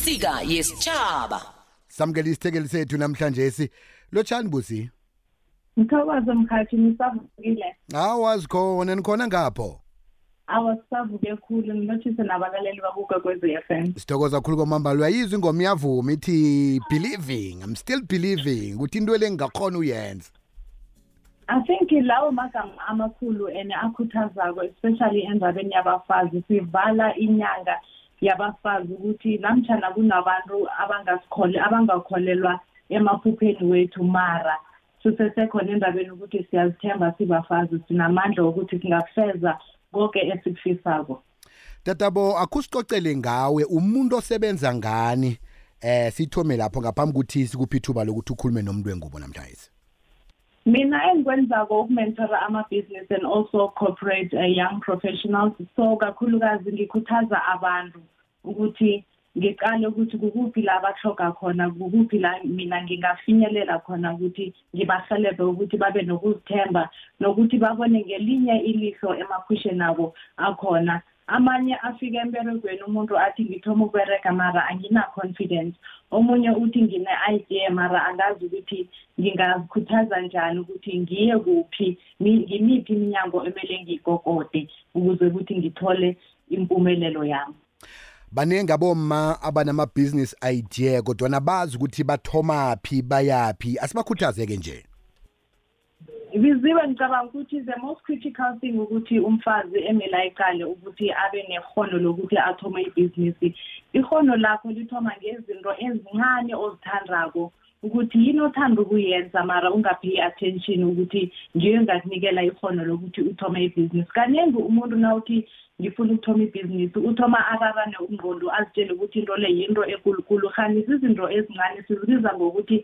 insika yesitshaba samukela isithekeli sethu namhlanje si lotshani busi ngithokoze mkhathi nisavukile awazi khona nikhona ngapho awa sisavuke khulu ngilothise nabalaleli bakukwekwez f m sithokoza khulu kwamambala uyayizwa ingoma iyavuma ithi believing i'm still believing ukuthi into le ngingakhona uyenza i think lawo magama amakhulu and akhuthazako especially endabeni yabafazi sivala inyanga yabafazi ukuthi namtshana kunabantu abangasikholwa abangakholelwa emaphupheni wethu mara sisesekhona endabeni ukuthi siyazithemba sibafazi sinamandla wokuthi singafeza konke esikufisako tatabo akusicocele ngawe umuntu osebenza ngani eh sithome lapho ngaphambi ukuthi sikuphi ithuba lokuthi ukhulume nomuntu wengubo namhlanje mina engikwenzako ukumentora ama-business and also corporate uh, young professionals so kakhulukazi ngikhuthaza abantu ukuthi ngiqale ukuthi kukuphi la abahloga khona kukuphi la mina ngingafinyelela khona ukuthi ngibahelebhe ukuthi babe nokuzithemba nokuthi babone ngelinye ilihlo emaphusheni abo akhona amanye afika emberegweni umuntu athi ngithoma ukubereka mara angina-confidence omunye uthi ngine-idea mara angazi ukuthi ngingakhuthaza njani ukuthi ngiye kuphi ngimiphi iminyango emele ngiyigogode ukuze ukuthi ngithole impumelelo yami baningi aboma abanama-business idea kodwana bazi ukuthi bathomaphi bayaphi asibakhuthazeke nje yiziwe ngicabanga ukuthi the most critical thing ukuthi umfazi emele ayiqale ukuthi abe nehono lokuthi athome ibhizinisi ihono lakho lithoma ngezinto ezincane ozithandako ukuthi yini othanda ukuyenza mara ungaphi i-attention ukuthi ngiyo ngakunikela ikhono lokuthi uthome ibhizinisi kaningi umuntu nawuthi ngifuna ukuthoma ibhizinisi uthoma ararane umnqondo azitshele ukuthi into le yinto ekulukulu hanisa izinto ezincane sizibiza ngokuthi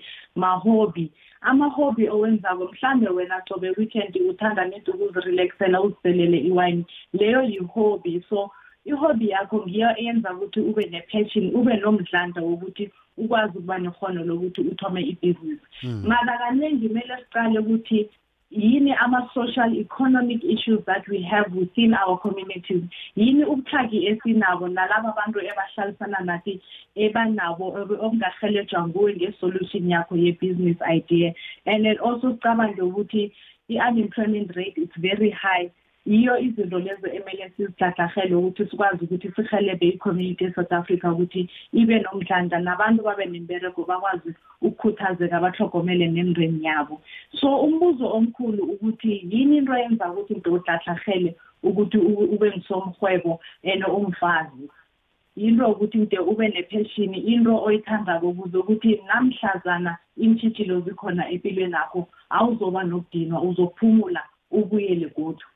mahobby ama-hobby owenzako mhlambe wena cobe weekend uthanda nedi ukuzirelaxela uziselele iwayini leyo yi-hobby so i-hobby yakho ngiyo eyenza ukuthi ube ne-passion ube nomdlandla wokuthi ukwazi ukuba nehono lokuthi uthome ibhizinisi mara hmm. kaningi kumele siqale ukuthi yini ama-social economic issues that we have within our communities yini ubuthagi esinabo nalaba bantu ebahlalisana nathi ebanabo okungahelejwa nguwe nge-solution yakho ye-business idea and then also sicabange ukuthi i-unemployment rate is very high yiyo izinto lezo emele sizidladlahele ukuthi sikwazi ukuthi sihelebhe i-community e-south africa ukuthi ibe nomdlandla nabantu babe nembereko bakwazi ukukhuthazeka bahlogomele nemndeni yabo so umbuzo omkhulu ukuthi yini into yenza ukuthi ngidodlahlahele ukuthi ube ngisomhwebo and umfazi into ukuthi ude ube nepassion into oyithandako ukuze ukuthi namhlazana iintshitshilo zikhona empilweni yakho awuzoba nokudinwa uzophumula ubuyele kodwa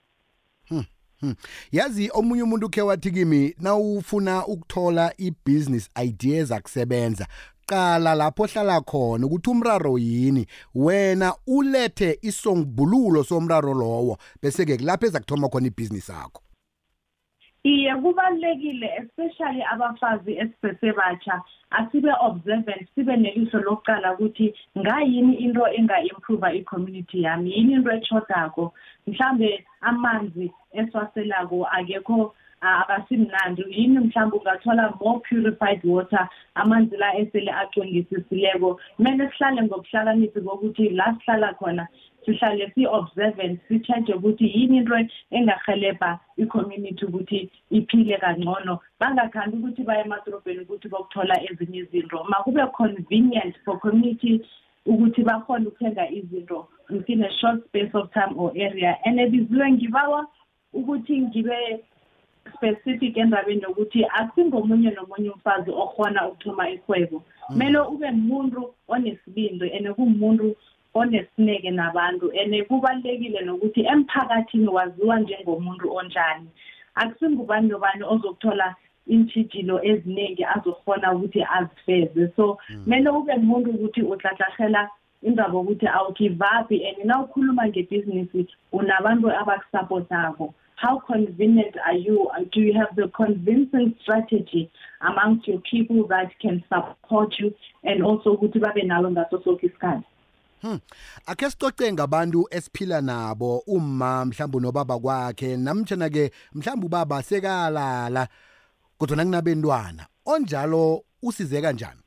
Hmm. Yazi omunye umuntu ukhe wathi kimi nawufuna ukuthola ibusiness ideas akusebenza qala lapho ohlala khona ukuthi umraro yini wena ulethe isongbululo somraro lowo bese ke kulapho eza kuthoma khona ibhizinisi yakho Iye kubalulekile especially abafazi esisesebasha asibe observant sibe neliso lokuqala ukuthi ngayini into enga-improve i-community yami yini into echodako mhlambe amanzi esiwaselako akekho abasimnandi yini mhlawumbe ungathola more purified water amanzi la esele acwengisisileyo kumele sihlale ngokuhlakaniphi kokuthi la sihlala khona sihlale si-observant si-cheje ukuthi yini into engahelebha i-community ukuthi iphile kangcono bangakhambi ukuthi baye emadorobheni ukuthi bokuthola ezinye izinto makube convenient for community ukuthi bakhone ukuthenga izinto within a short space of time or area and ebiziwe ngibawa ukuthi ngibe specific endabeni yokuthi akusingomunye nomunye umfazi okhona ukuthoma ihwebo kumele mm. ube muntu onesibindo and kumuntu onesineke nabantu and kubalekile nokuthi emphakathini waziwa njengomuntu onjani akusingubani nobani ozokuthola iintshijilo eziningi azokhona ukuthi azifeze so kumele mm. ube muntu ukuthi utlatlahlela indaba yokuthi awugivaphi and nawukhuluma ngebhizinisi unabantu abakusapotako how convenient are you do you have the convincing strategy amongst your people that can support you and also ukuthi babe nawe ngaso sonke isikhathi Hmm. Ake sicoce ngabantu esiphila nabo uma mhlawumbe nobaba kwakhe namtjana ke mhlawumbe ubaba sekalala kodwa nakunabentwana onjalo usize kanjani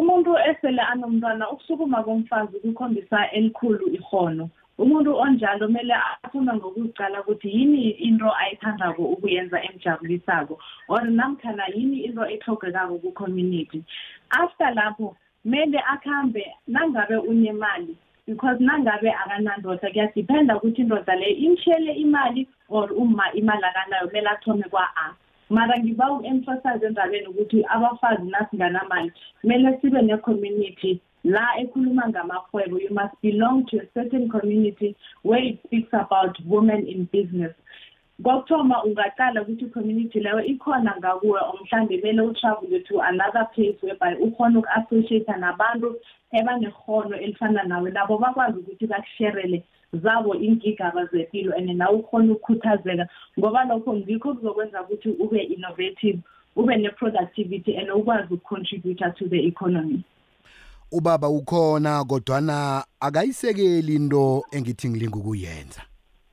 umuntu esele anomntwana ukusukuma komfazi kukhombisa elikhulu ihono umuntu onjalo kumele afuna ngokuzicala ukuthi yini into ayithandako ukuyenza emjabulisako or namkhana yini into exhogekako ku-community after lapho mele akhambe nangabe unemali because nangabe akanandoda kuyadiphenda ukuthi indoda leyo imshele imali or uma imali akanayo kumele athome kwa-a mara ngiba uku-emphasize endabeni ukuthi abafazi nasinganamali kumele sibe ne-community la ekhuluma ngamahwebo you must belong to a certain community where it speaks about women in business kokuthoma ungaqala ukuthi i-community leyo ikhona ngakuwe mhlawumbe kumele utravele to another place whereby ukhona uku-associate nabantu ebanehono elifana nawe nabo bakwazi ukuthi bakusherele zabo iingigaba zempilo and nawe ukhona ukukhuthazeka ngoba lokho ngikho kuzokwenza ukuthi ube innovative ube ne-productivity and ukwazi ukucontributor to the economy ubaba ukhona kodwana akayisekeli into engithi ngilinga ukuyenza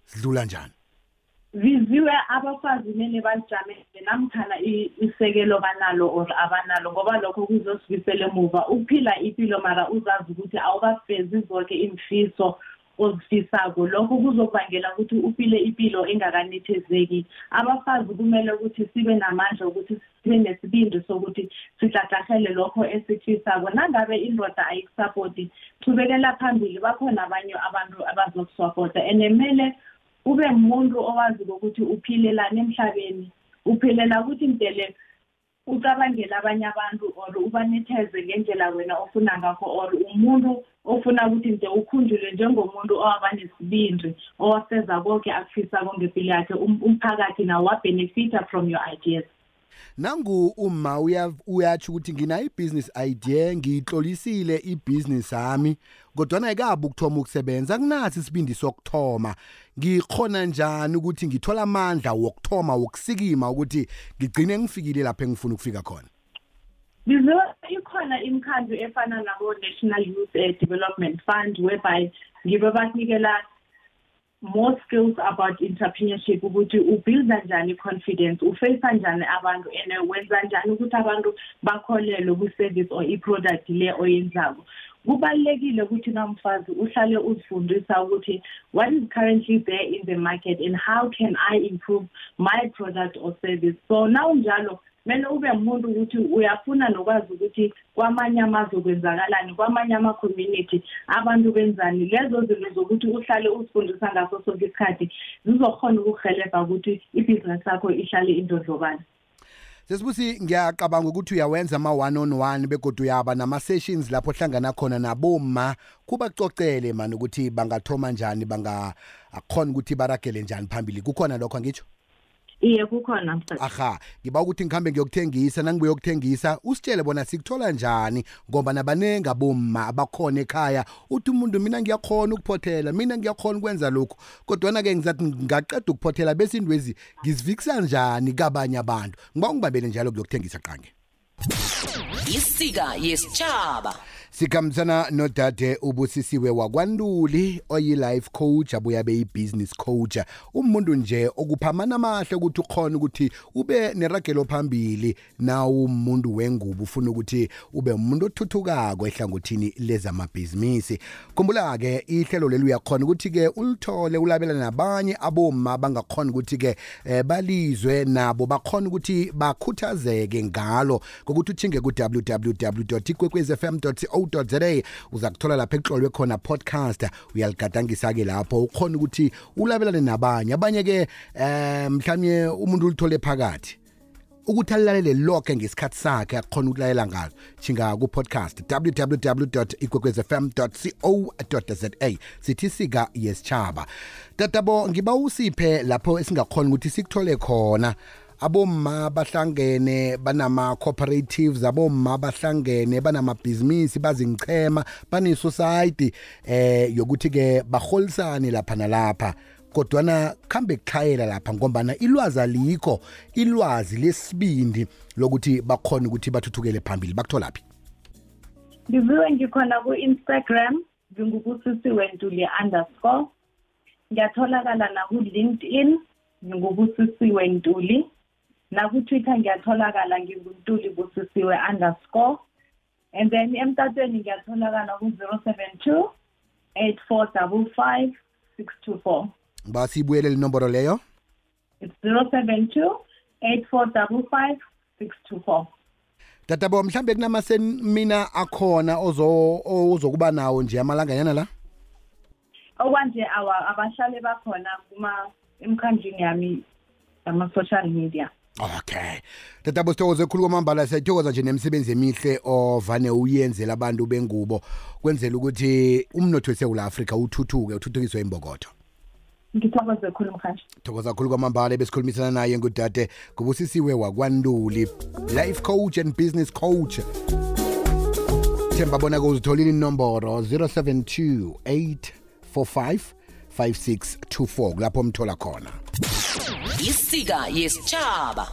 sidlula njani biziwe abafazi kumele balijamele namkhana isekelo banalo or abanalo ngoba lokho kuzosibisela emuva ukuphila impilo mara uzazi ukuthi awukafezi zonke imfiso ozifisako lokho kuzokubangela ukuthi uphile impilo engakanethezeki abafazi kumele ukuthi sibe namandla ukuthi sibe nesibindi sokuthi sidladlahele lokho esikufisako nangabe indoda ayikusapoti chubekela phambili bakhona abanye abantu abazokusapota and kumele ube ngumuntu owazi ukuthi uphilelana emhlabeni uphilela ukuthi mdele ucabangele abanye abantu or ubanetheze ngendlela wena ofuna ngakho or umuntu ofuna ukuthi mde ukhunjulwe njengomuntu owabanesibindi owafeza konke akufisa konke empilo yakhe um-, umphakathi nawo wabhenefitha from your ideas nangu uma uyatsho ukuthi nginayo ibusiness idea ngiyihlolisile ibusiness yami kodwana ekabe ukuthoma ukusebenza kunathi isibindi sokuthoma ngikhona njani ukuthi ngithola amandla wokuthoma wokusikima ukuthi ngigcine ngifikile lapho engifuna ukufika khona ikhona imikhandlu efana nabo-national youth development fund whereby ngibe banikela more skills about entrepreneurship ukuthi ubuilda njani confidence uface njani abantu and wenza njani ukuthi abantu bakholelwe ku-service or i-product le oyenzako kubalulekile ukuthi kamfazi uhlale uzifundisa ukuthi what is currently there in the market and how can i improve my product or service so now njalo kumele ube umuntu ukuthi uyafuna nokwazi ukuthi kwamanye amazwe kwenzakalani kwamanye ama-community abantu benzani lezo zinto zokuthi uhlale uzifundisa ngaso sonke isikhathi zizokhona ukuhelebha ukuthi ibhizinisi yakho ihlale indodlobane sesibusi ngiyacabanga ukuthi uyawenza ama-one on one begodwa uyaba nama-sessions lapho hlangana khona naboma kubacocele mani ukuthi bangathoma njani bangakhona ukuthi baragele njani phambili kukhona lokho angitsho iye kukhona mfana aha ngiba ukuthi ngikhambe ngiyokuthengisa nangibuye yokuthengisa usitshele bona sikuthola njani ngoba nabanenge abomma abakhona ekhaya uthi umuntu mina ngiyakhona ukuphothela mina ngiyakhona ukwenza lokhu kodwana-ke ngizathi ngingaqeda ukuphothela bese indwezi ngizivikisa njani kabanye abantu ngiba ungibambele njalo kuyokuthengisa qange isika yesitshaba sikhambisana nodade ubusisiwe wakwanduli oyi-life coach abuye abe yi-business coach umuntu nje okuphamana amahle ukuthi ukhona ukuthi ube neragelo phambili nawu umuntu wengubo ufuna ukuthi ube umuntu othuthukako ehlangothini lezamabhizinisi khumbula-ke ihlelo leli uyakhona ukuthi-ke ulithole ulabela nabanye aboma bangakhona ukuthi-ke eh, balizwe nabo bakhona ukuthi bakhuthazeke ngalo ngokuthi uthinge ku-www ikwekwezfm co co.za uza kuthola lapha ekuhlolwe khona podcast uyaligadangisa ke lapho ukhona ukuthi ulabelane nabanye abanye ke eh mhlawumnye umuntu ulithole phakathi ukuthi alilalele lokhe ngesikhathi sakhe akukhona ukulalela ngalo shinga ku-podcast www ikwekwezfm co za sithi sika yesitshaba tatabo ngiba usiphe lapho esingakhona ukuthi sikuthole khona abomma bahlangene banama cooperatives abomma bahlangene banamabhizinisi bazingichema bane society eh yokuthi ke baholisane lapha nalapha kodwana khambe kuhlayela lapha ngombana ilwazi alikho ilwazi lesibindi lokuthi bakhona ukuthi bathuthukele phambili bakuthola phi ngiviwe ngikhona ku-instagram ngingubusisiwe ntuli underscore ngiyatholakala naku-linkedin ngingubusisiwe ntuli nakutwitter ngiyatholakala nginguntuli busisiwe underscore and then emtatweni ngiyatholakala ku-zero seven two eight four double five six two four basiyibuyele linomboro leyo it's zero seven two eight four double five six two four tatabo mhlambe kunamasemina akhona ozokuba nawo nje amalanganyana la okwanje abahlali bakhona kuma emkhandlini yami yama-social media Okay. Tata bosithokoze ekhulu kwamambala siyathokoza nje nemisebenzi emihle ovane uyenzela abantu bengubo kwenzela ukuthi umnotho weSouth Africa uthuthuke uthuthukiswe imbokotho. Ngithokoze ekhulu mkhashi. Thokoza ekhulu kwamambala besikhulumisana naye ngudade kubusisiwe wakwanduli life coach and business coach. Themba bona ke uzitholile inomboro 072 845 5624 kulapho mthola khona isika yesitshaba